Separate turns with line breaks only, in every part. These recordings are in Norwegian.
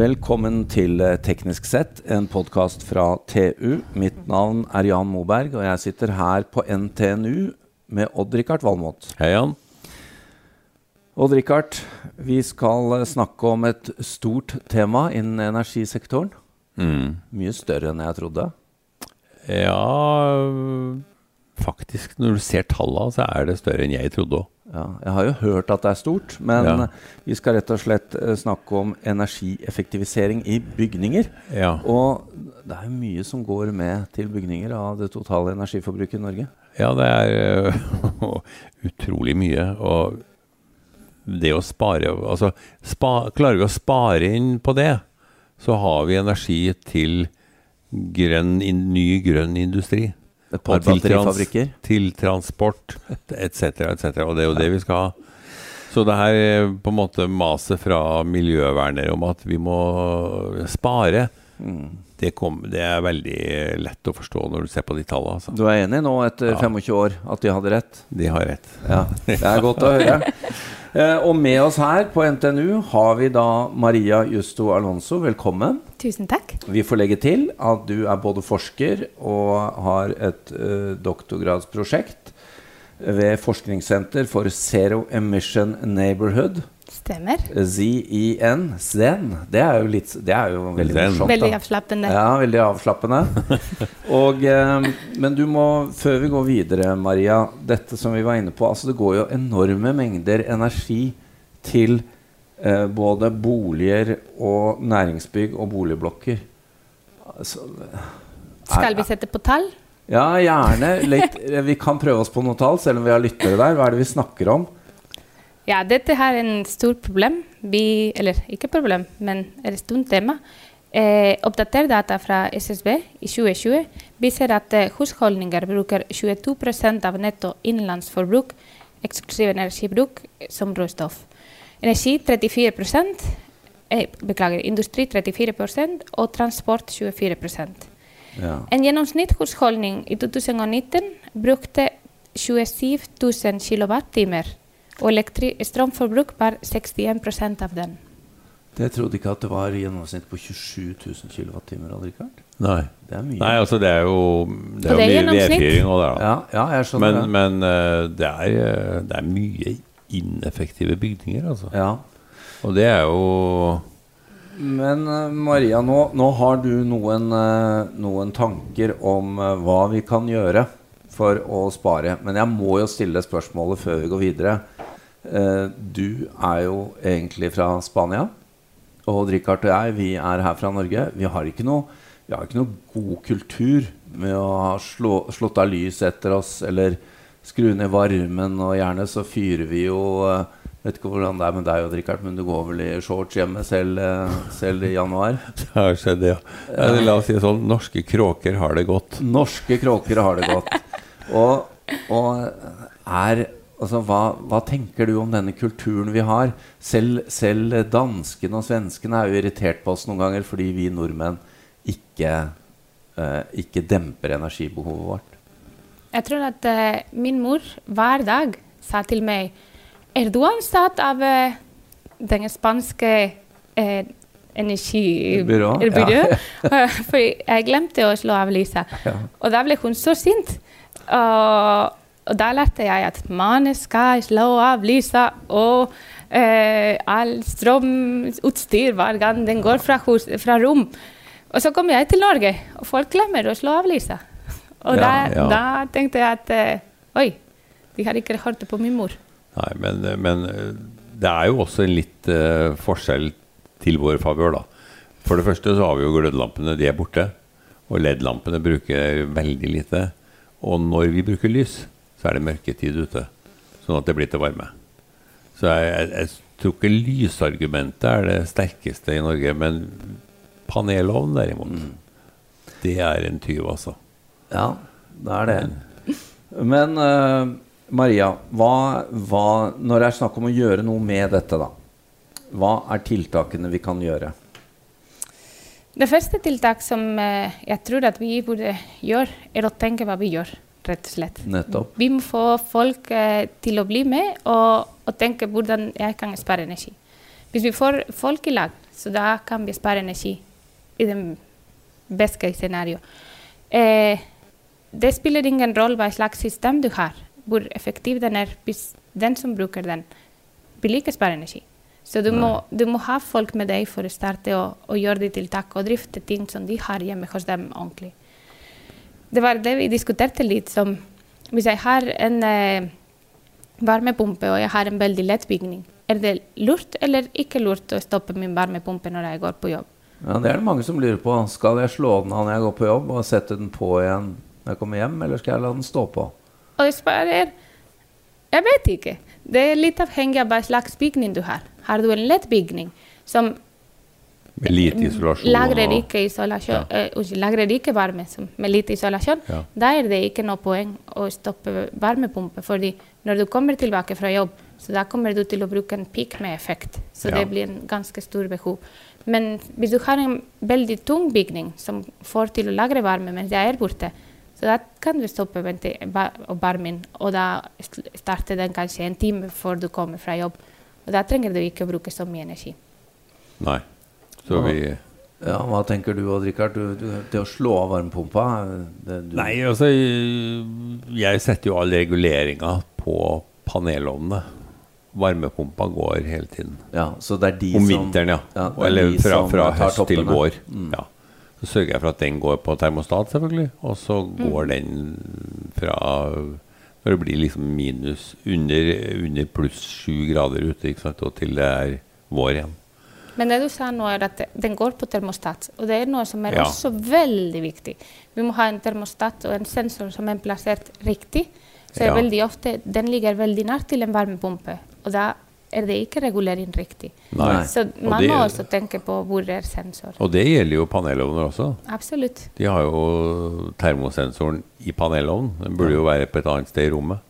Velkommen til eh, Teknisk sett, en podkast fra TU. Mitt navn er Jan Moberg, og jeg sitter her på NTNU med Odd-Rikard Valmot.
Hei, Jan.
Odd-Rikard, vi skal eh, snakke om et stort tema innen energisektoren.
Mm.
Mye større enn jeg trodde.
Ja Faktisk, når du ser tallene, så er det større enn jeg trodde òg.
Ja, jeg har jo hørt at det er stort, men
Ja.
vi skal rett og slett eh, snakke om energieffektivisering i bygninger.
Ja.
Og det er jo mye som går med til bygninger av det totale energiforbruket i Norge.
ja, det er uh, utrolig mye. Og det å spare Altså, spa, klarer vi å spare inn på det, så har vi energi til grønn, ny grønn industri. Og til trans-. Til transport etc., etc. Og det er jo det vi skal ha. Så det her eh, på en måte maset fra miljøvernere om at vi må spare,
Mm.
det, kom, det er veldig lett å forstå når du ser på de tallene. Altså.
Du er enig nå etter
Ja.
25 år at de hadde rett?
De har rett.
Ja, det er godt å høre. Eh, og med oss her på NTNU har vi da Maria Justo Alonso. Velkommen.
Tusen takk.
Vi får legge til at du er både forsker og har et eh, doktorgradsprosjekt ved Forskningssenter for Zero Emission Neighborhood.
Stemmer.
ZEN. ZEN. Det er jo, litt, det er jo veldig
Zen.
morsomt.
Veldig avslappende.
Ja, veldig avslappende. Og, eh, men du må, før vi går videre, Maria Dette som vi var inne på altså Det går jo enorme mengder energi til eh, både boliger og næringsbygg og boligblokker. Altså,
Skal vi sette på tall?
ja, gjerne. Litt, eh, vi kan prøve oss på noe tall, selv om vi har lyttere der. Hva er det vi snakker om?
Ja, dette er en stor problem. Vi, eller ikke problem, men et stort tema. Eh, oppdatert data fra SSB i 2020 viser at eh, husholdninger bruker 22% av netto innenlandsforbruk, eksklusiv energibruk, som råstoff. Energi 34 eh, Beklager, industri 34% og transport 24
Ja.
En gjennomsnittshusholdning i 2019 brukte 27 000 kWh, og strømforbruk var 61% av den.
Jeg trodde ikke at det var gjennomsnitt på 27 000 kWt. Richard.
Nei.
Det er mye.
Nei, altså det er jo Det er
det er
jo mye vedfyring òg der, da.
ja, ja, jeg skjønner
Men,
det.
men eh, det, er, eh, det er mye ineffektive bygninger, altså.
Ja.
Og det er jo
Men eh, Maria, nå, nå har du noen, noen tanker om hva vi kan gjøre for å spare. Men jeg må jo stille spørsmålet før vi går videre. Eh, du er jo egentlig fra Spania. Og Richard og jeg, vi er her fra Norge. Vi har ikke noe, vi har ikke noe god kultur med å ha slå, slått av lys etter oss eller skru ned varmen, og gjerne så fyrer vi jo eh, Vet ikke hvordan det er med deg, Rikard, men du går vel i shorts hjemme selv, eh, selv i januar?
Det har skjedd, ja. ja. La oss si det sånn, norske kråker har det godt.
Norske kråker har det godt. Og, og er Altså, hva, hva tenker du om denne kulturen vi har? Selv, selv danskene og svenskene er jo irritert på oss noen ganger fordi vi nordmenn ikke, eh, ikke demper energibehovet vårt.
Jeg tror at eh, min mor hver dag sa til meg Er du ansatt av eh, den spanske eh,
Byrå,
ja. For jeg glemte å slå av lyset.
Ja.
Og da ble hun så sint. Og, og da lærte jeg at man skal slå av lyset og eh, all strømutstyr hver gang den går fra, hus, fra rom. Og så kom jeg til Norge, og folk glemmer å slå av lyset. Og
Ja,
da,
ja.
da tenkte jeg at eh, oi, de har ikke hørt det på min mor.
Nei, men, men eh, det er jo også en litt uh, forskjell til vår favør, da. For det første så har vi jo glødlampene, de er borte. Og LED-lampene bruker veldig lite. Og når vi bruker lys, så er det mørketid ute. Sånn at det blir til varme. Så jeg, jeg, jeg tror ikke lysargumentet er det sterkeste i Norge. Men panelovn derimot, det er en tyv, altså.
Ja, det er det. Men uh, Maria, hva, hva, når det er snakk om å gjøre noe med dette, da? Hva er tiltakene vi kan gjøre?
Det første tiltak som eh, jeg tror at vi burde gjøre, er å tenke hva vi gjør. Rett og slett.
Nettopp.
Vi må få folk eh, til å bli med og, og tenke hvordan jeg kan spare energi. Hvis vi får folk i lag, så da kan vi spare energi i den beste scenarioet. Eh, det spiller ingen rolle hva slags system du har, hvor effektiv den er, hvis den som bruker den, vil ikke spare energi. Så du må, du må, ha folk med deg for å starte og, og gjøre de tiltak og drifte ting som de har hjemme hos dem ordentlig. Det var det vi diskuterte litt som Hvis jeg har en eh, varmepumpe og jeg har en veldig lett bygning, er det lurt eller ikke lurt å stoppe min varmepumpe når jeg går på jobb?
Ja, Det er det mange som lurer på. Skal jeg slå den av når jeg går på jobb, og sette den på igjen når jeg kommer hjem, eller skal jeg la den stå på?
Og jeg svarer jeg vet ikke. Det er litt avhengig av hva slags bygning du har. Har du en lett bygning som
med lite isolasjon?
Lagrer ikke, isolasjon, ja. uh, lagrer ikke varme med lite isolasjon. Ja. Da er det ikke noe poeng å stoppe varmepumpe. fordi når du kommer tilbake fra jobb, så da kommer du til å bruke en pikk med effekt. Så ja. det blir en ganske stor behov. Men hvis du har en veldig tung bygning som får til å lagre varme mens jeg er borte, så da kan du stoppe varmen, og da starter den kanskje en time før du kommer fra jobb. Og da trenger du ikke å bruke så mye energi.
Nei. Så vi
ja, Hva tenker du Odd Rikard? Det å slå av varmepumpa det,
Nei, altså Jeg setter jo all reguleringa på panelovnene. Varmepumpa går hele tiden.
Ja, så det er de
Om vinteren, ja. ja Eller fra, fra høst til vår. Mm. Ja. Så sørger jeg for at den går på termostat, selvfølgelig. Og så går mm. den fra når det blir liksom minus under, under pluss sju grader ute, ikke sant? og til det er vår igjen.
Men det du sa nå, er at den går på termostat. Og det er noe som er ja. også veldig viktig. Vi må ha en termostat og en sensor som er plassert riktig. Så ja. veldig ofte den ligger veldig nært til en varmepumpe. Og da er det ikke regulering riktig. Nei. Så man må også tenke på hvor er sensor.
Og det gjelder jo panelovner også.
Absolutt.
De har jo termosensoren i panelovnen. Den burde jo være på et annet sted i rommet.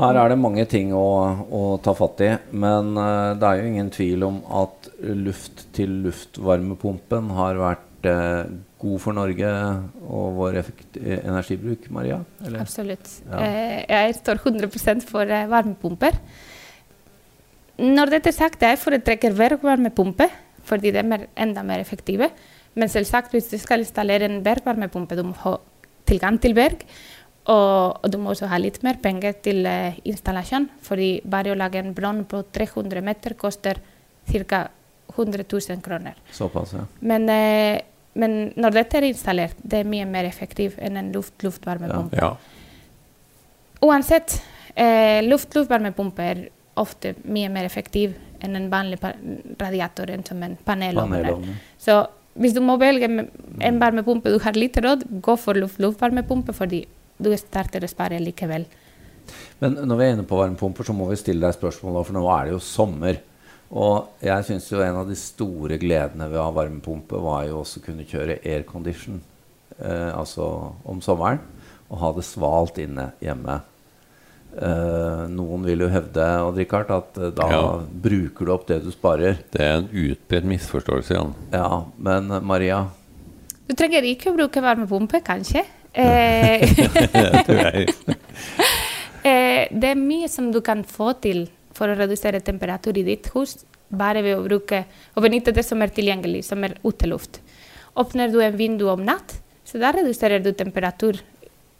Her er det mange ting å, å ta fatt i, men uh, det er jo ingen tvil om at luft-til-luft-varmepumpen har vært uh, god for Norge og vår energibruk, Maria?
Eller? Absolutt. Ja. Uh, jeg står 100% for varmepumper. Når dette er sagt, jeg foretrekker bergvarmepumpe, fordi de er enda mer effektive. Men selvsagt, hvis du skal installere en bergvarmepumpe, du må ha tilgang til berg. Og, og, du må også ha litt mer penger til uh, installasjon, fordi bare å lage en brann på 300 meter koster ca. 100 000 kroner.
Såpass, ja.
Men, uh, men, når dette er installert, det er mye mer effektivt enn en luft-luftvarmepumpe. Ja. Ja. Uansett, uh, luft-luftvarmepumpe er ofte mye mer effektiv enn en vanlig radiator enn som en panelovn. Så hvis du må velge en varmepumpe du har litt råd, gå for luft luftvarmepumpe. fordi du starter å spare likevel.
Men når vi er inne på varmepumper, så må vi stille deg spørsmål, for nå er det jo sommer. Og jeg syns jo en av de store gledene ved å ha varmepumpe, var jo også å kunne kjøre aircondition eh, altså om sommeren. Og ha det svalt inne hjemme. Eh, noen vil jo hevde Odd Rikard, at uh, da ja. bruker du opp det du sparer.
Det er en utbredt misforståelse, Jan.
Ja, Men uh, Maria?
Du trenger ikke å bruke varmepumpe, kanskje. Eh, det er mye som du kan få til for å redusere temperatur i ditt hus, bare ved å bruke og benytte det som er tilgjengelig, som er uteluft. Åpner du en vindu om natt, så da reduserer du temperatur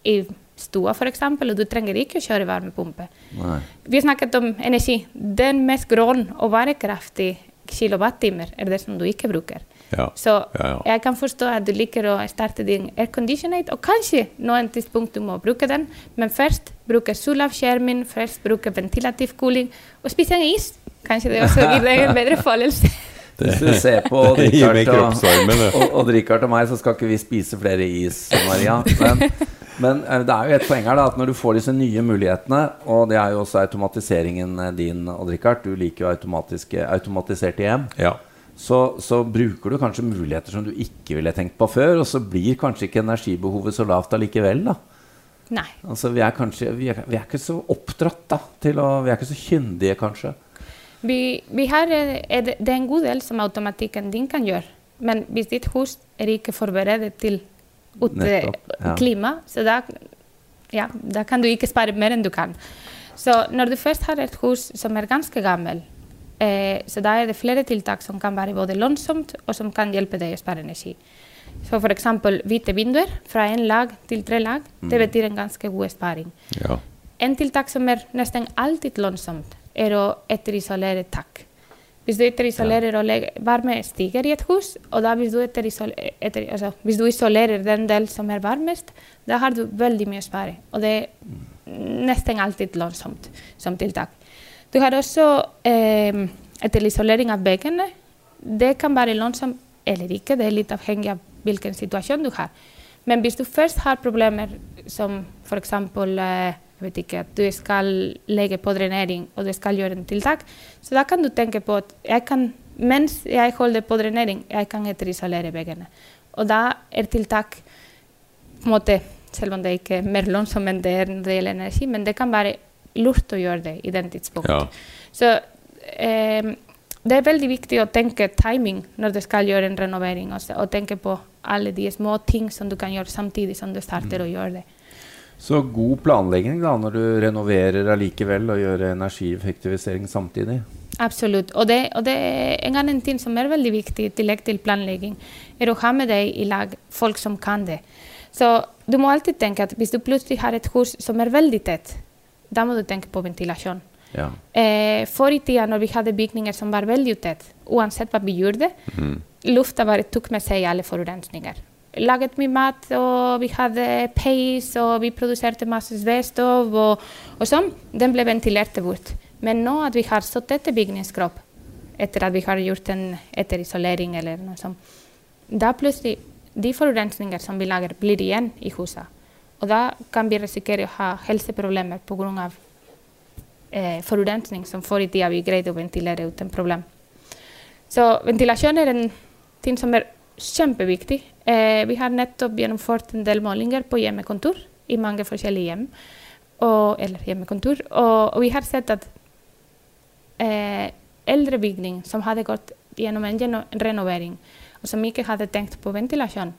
i stua f.eks., og du trenger ikke å kjøre varmepumpe. Nei. Vi snakket om energi. Den mest grønn og bærekraftig kilowattimer er det som du ikke bruker. Ja. Så ja, ja. jeg kan forstå at du liker å starte din airconditionate, og kanskje noen tidspunkt du må bruke den, men først bruke solavskjermen, først bruke ventilativ kuling, og spise en is. Kanskje det også gir deg en bedre følelse.
Hvis du ser på Odd-Rikard og, og, og, meg, så skal ikke vi spise flere is, Maria. Men men eh, det er jo et poeng her da, at når du får disse nye mulighetene, og det er jo også automatiseringen eh, din, Odd Rikard, du liker jo automatiserte hjem, ja. Så, så, bruker du kanskje muligheter som du ikke ville tenkt på før, og så blir kanskje ikke energibehovet så lavt allikevel. da.
Nei.
Altså, vi er, kanskje, vi er, vi er ikke så oppdratt da, til å Vi er ikke så kyndige, kanskje.
Vi, vi har, er det er en god del som automatikken din kan gjøre. Men hvis ditt hus er ikke forberedt til Nettopp, ja. klima. Så da, ja, da kan du ikke spare mer enn du kan. Så når du først har et hus som er ganske gammel, Eh, så da er det flere tiltak som kan være både lønnsomt og som kan hjelpe deg å spare energi. Så f.eks. hvite vinduer fra én lag til tre lag. Det betyr en ganske god sparing.
Ja.
En tiltak som er nesten alltid lønnsomt, er å etterisolere tak. Hvis du etterisolerer og legger, varme stiger i et hus, og da hvis du, etterisolerer, etter, altså, hvis du isolerer den del som er varmest, da har du veldig mye å spare. Og det er nesten alltid lønnsomt som tiltak. Du har også eh, etterisolering av bekkenet. Det kan være lønnsomt eller ikke, det er litt avhengig av hvilken situasjon du har. Men hvis du først har problemer som f.eks. Eh, ikke, at du skal legge på drenering og du skal gjøre en tiltak, så da kan du tenke på at jeg kan, mens jeg holder på drenering, jeg kan etterisolere veggene. Og da er tiltak på en måte, selv om det ikke er mer lønnsomt enn det er når det gjelder energi, men det kan være lurt å gjøre det i den tidspunktet.
Ja.
Så eh, det er veldig viktig å tenke timing når du skal gjøre en renovering, også, og tenke på alle de små ting som du kan gjøre samtidig som du starter å gjøre det.
Så god planlegging da, når du renoverer allikevel og gjør energieffektivisering samtidig.
Absolutt. Og det, og det er en annen ting som er veldig viktig i tillegg til planlegging, er å ha med deg i lag folk som kan det. Så du må alltid tenke at hvis du plutselig har et hus som er veldig tett, da må du tenke på ventilasjon.
Ja.
Eh, Før i tida, når vi hadde bygninger som var veldig tett, uansett hva vi gjorde, lufta bare tok med seg alle forurensninger. Laget mye mat, og vi hadde peis, og vi produserte masse vedstov og, og sånn. Den ble ventilert bort. Men nå at vi har så tette bygningskropp, etter at vi har gjort en etterisolering eller noe sånt, da plutselig de forurensninger som vi lager, blir igjen i huset. Og da kan vi risikere å ha helseproblemer pga. Eh, forurensning som før i tida vi greide å ventilere uten problem. Så ventilasjon er en ting som er kjempeviktig. Eh, vi har nettopp gjennomført en del målinger på hjemmekontor i mange forskjellige hjem. Og, eller hjemmekontor. Og, og vi har sett at eh, eldre bygning som hadde gått gjennom en renovering, og som ikke hadde tenkt på ventilasjon,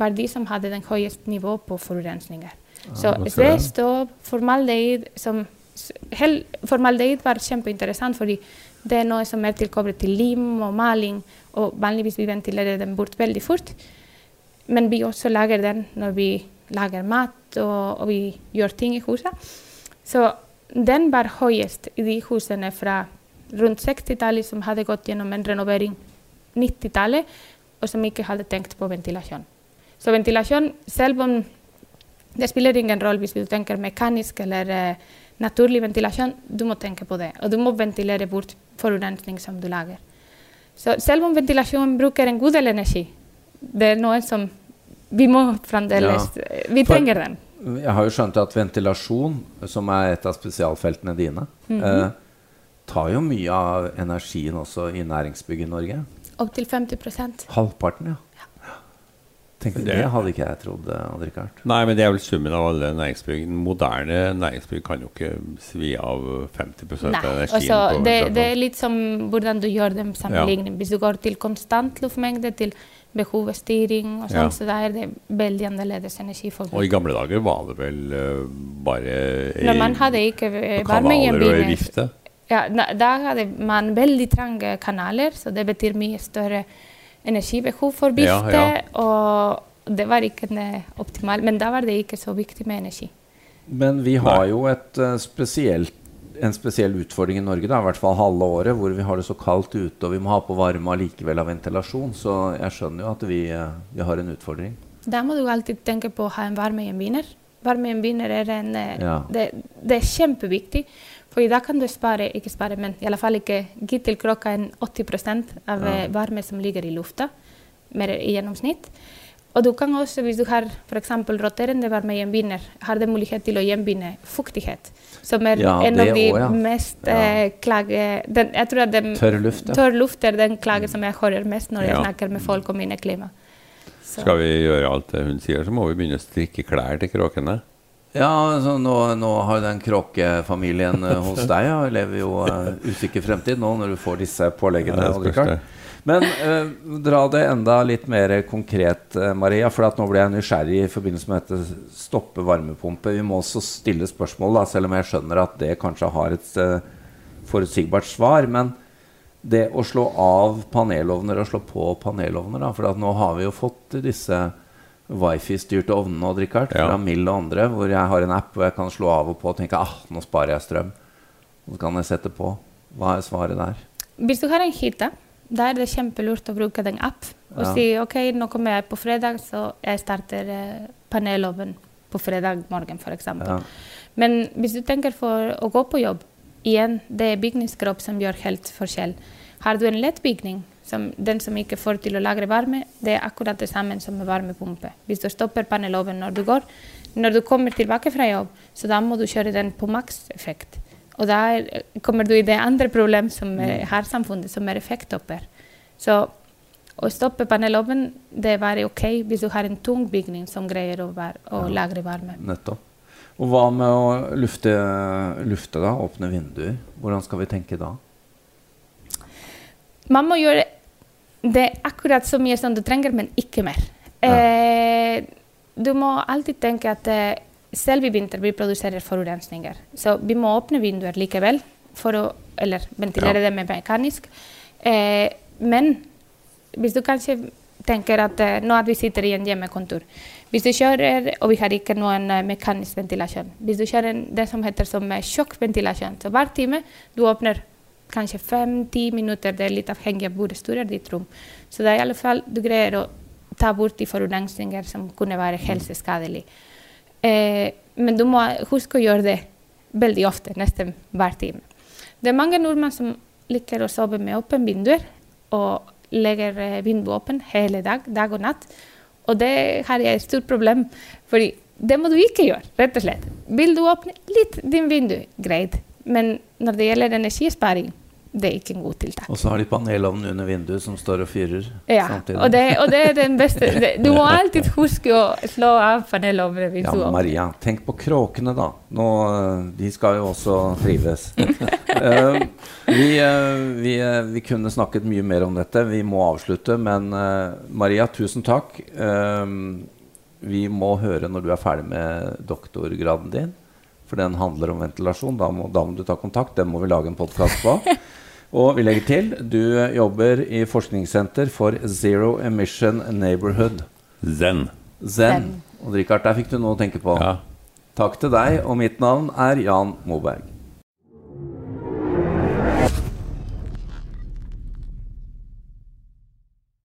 var de som hadde den høyeste nivå på forurensninger. Så
det?
svevestøv, formaldehyd som hel, Formaldehyd var kjempeinteressant, fordi det er noe som er tilkoblet til lim og maling, og vanligvis vi ventilerer den bort veldig fort. Men vi også lager den når vi lager mat og, og vi gjør ting i huset. Så den var høyest i de husene fra rundt 60-tallet som hadde gått gjennom en renovering 90-tallet, og som ikke hadde tenkt på ventilasjon. Så ventilasjon, selv om det spiller ingen rolle hvis du tenker mekanisk eller eh, naturlig ventilasjon, du må tenke på det. Og du må ventilere bort forurensning som du lager. Så selv om ventilasjon bruker en god del energi, det er noe som vi må fremdeles Vi trenger den.
Jeg har jo skjønt at ventilasjon, som er et av spesialfeltene dine,
Mhm.
eh, tar jo mye av energien også i næringsbygg i Norge.
Opptil 50%
Halvparten, ja. Tenk, det,
Det-
hadde ikke jeg trodd, hadde ikke vært.
Nei, men det er vel summen av alle næringsbygg. Moderne næringsbygg kan jo ikke svi av 50 av
Nei,
energien.
altså,
på
det, det er litt som hvordan du gjør dem Ja. Hvis du går til konstant luftmengde, til behovsstyring og sånn,
Ja.
så da er det veldig annerledes
Og i gamle dager var det vel uh, bare
Når man hadde ikke eh,
og kanaler og
varmegjenvinner
vifte.
ja, da, da hadde man veldig trange kanaler, så det betyr mye større energibehov for
Ja, ja.
Og det var ikke optimalt. optimal, men da var det ikke så viktig med energi.
Men vi har jo et uh, spesielt en spesiell utfordring i Norge, da, i hvert fall halve året, hvor vi har det så kaldt ute og vi må ha på varme allikevel av ventilasjon. Så jeg skjønner jo at vi, eh, vi har en utfordring.
Da må du alltid tenke på å ha en varmegjenvinner. Varmegjenvinner er en eh,
Ja.
det, det er kjempeviktig, for da kan du spare, ikke spare, men i alle fall ikke gi til kråka en 80% av
Ja.
varme som ligger i lufta, mer i gjennomsnitt. Og du kan også, hvis du har f.eks. roterende varmegjenvinner, har du mulighet til å gjenvinne fuktighet, som er
Ja,
en av de
også, ja.
mest
Ja.
eh, klage... Den, jeg tror at den,
Tørr luft, ja.
tørr luft er den klage som jeg hører mest når jeg snakker med folk om inneklima. Så-
Skal vi gjøre alt det hun sier, så må vi begynne å strikke klær til kråkene.
Ja, altså nå, nå har jo den kråkefamilien eh, hos deg ja, lever jo uh, usikker fremtid nå når du får disse påleggene.
Ja.
Men uh, dra det enda litt mer konkret, Maria. For nå ble jeg nysgjerrig i forbindelse med dette stoppe varmepumpe. Vi må også stille spørsmål, da, selv om jeg skjønner at det kanskje har et forutsigbart svar. Men det å slå av panelovner og slå på panelovner, da, for nå har vi jo fått disse wifi-styrte ovnene og Richard,
Ja.
fra Mill og andre, hvor jeg har en app hvor jeg kan slå av og på og tenke ah, nå sparer jeg strøm. Og så kan jeg sette på. Hva er svaret der?
Hvis du har en hytte, da er det kjempelurt å bruke den app og
Ja.
si ok, nå kommer jeg på fredag, så jeg starter panelovnen paneloven på fredag morgen, f.eks.
Ja.
Men hvis du tenker for å gå på jobb, igjen, det er bygningskropp som gjør helt forskjell. Har du en lett bygning, som den som ikke får til å lagre varme, det er akkurat det samme som med varmepumpe. Hvis du stopper paneloven når du går, når du kommer tilbake fra jobb, så da må du kjøre den på makseffekt. Og da er, kommer du i det andre problemet som er, har samfunnet, som er effekttopper. Så å stoppe paneloven, det er bare ok hvis du har en tung bygning som greier å, være, å lagre varme.
Nettopp. Og hva med å lufte, lufte da? Åpne vinduer? Hvordan skal vi tenke da?
Man må gjøre det er akkurat så mye som du trenger, men ikke mer. Eh, du må alltid tenke at eh, selv i vinter vi produserer forurensninger. Så vi må åpne vinduer likevel, for å, eller ventilere
Ja.
det med mekanisk. Eh, men hvis du kanskje tenker at eh, nå at vi sitter i en hjemmekontor Hvis du kjører, og vi har ikke noen eh, mekanisk ventilasjon Hvis du kjører det som heter som eh, sjokkventilasjon, så hver time du åpner kanskje fem-ti minutter, det er litt avhengig av hvor stort er ditt rom. Så det er i alle fall du greier å ta bort de forurensninger som kunne være helseskadelige. Eh, men du må huske å gjøre det veldig ofte, nesten hver time. Det er mange nordmenn som liker å sove med åpne vinduer og legger eh, vinduet åpent hele dag, dag og natt. Og det har jeg et stort problem, fordi det må du ikke gjøre, rett og slett. Vil du åpne litt din vindu, greit. Men når det gjelder energisparing, det er ikke en god tiltak.
Og så har de panelovnen under vinduet som står og fyrer
Ja,
samtidig.
og det, og det er den beste det, Du må alltid huske å slå av panelovnen hvis
Ja. Maria, tenk på kråkene, da. Nå, eh, de skal jo også trives. uh, vi, uh, vi, uh, vi kunne snakket mye mer om dette. Vi må avslutte. Men Maria, tusen takk. Vi må høre når du er ferdig med doktorgraden din. For den handler om ventilasjon. Da må, da må du ta kontakt. Den må vi lage en podkast på. Og vi legger til du jobber i forskningssenter for Zero Emission Neighborhood.
Zen.
Zen.
Zen.
Og Richard, der fikk du noe å tenke på.
Ja.
Takk til deg, og mitt navn er Jan Moberg.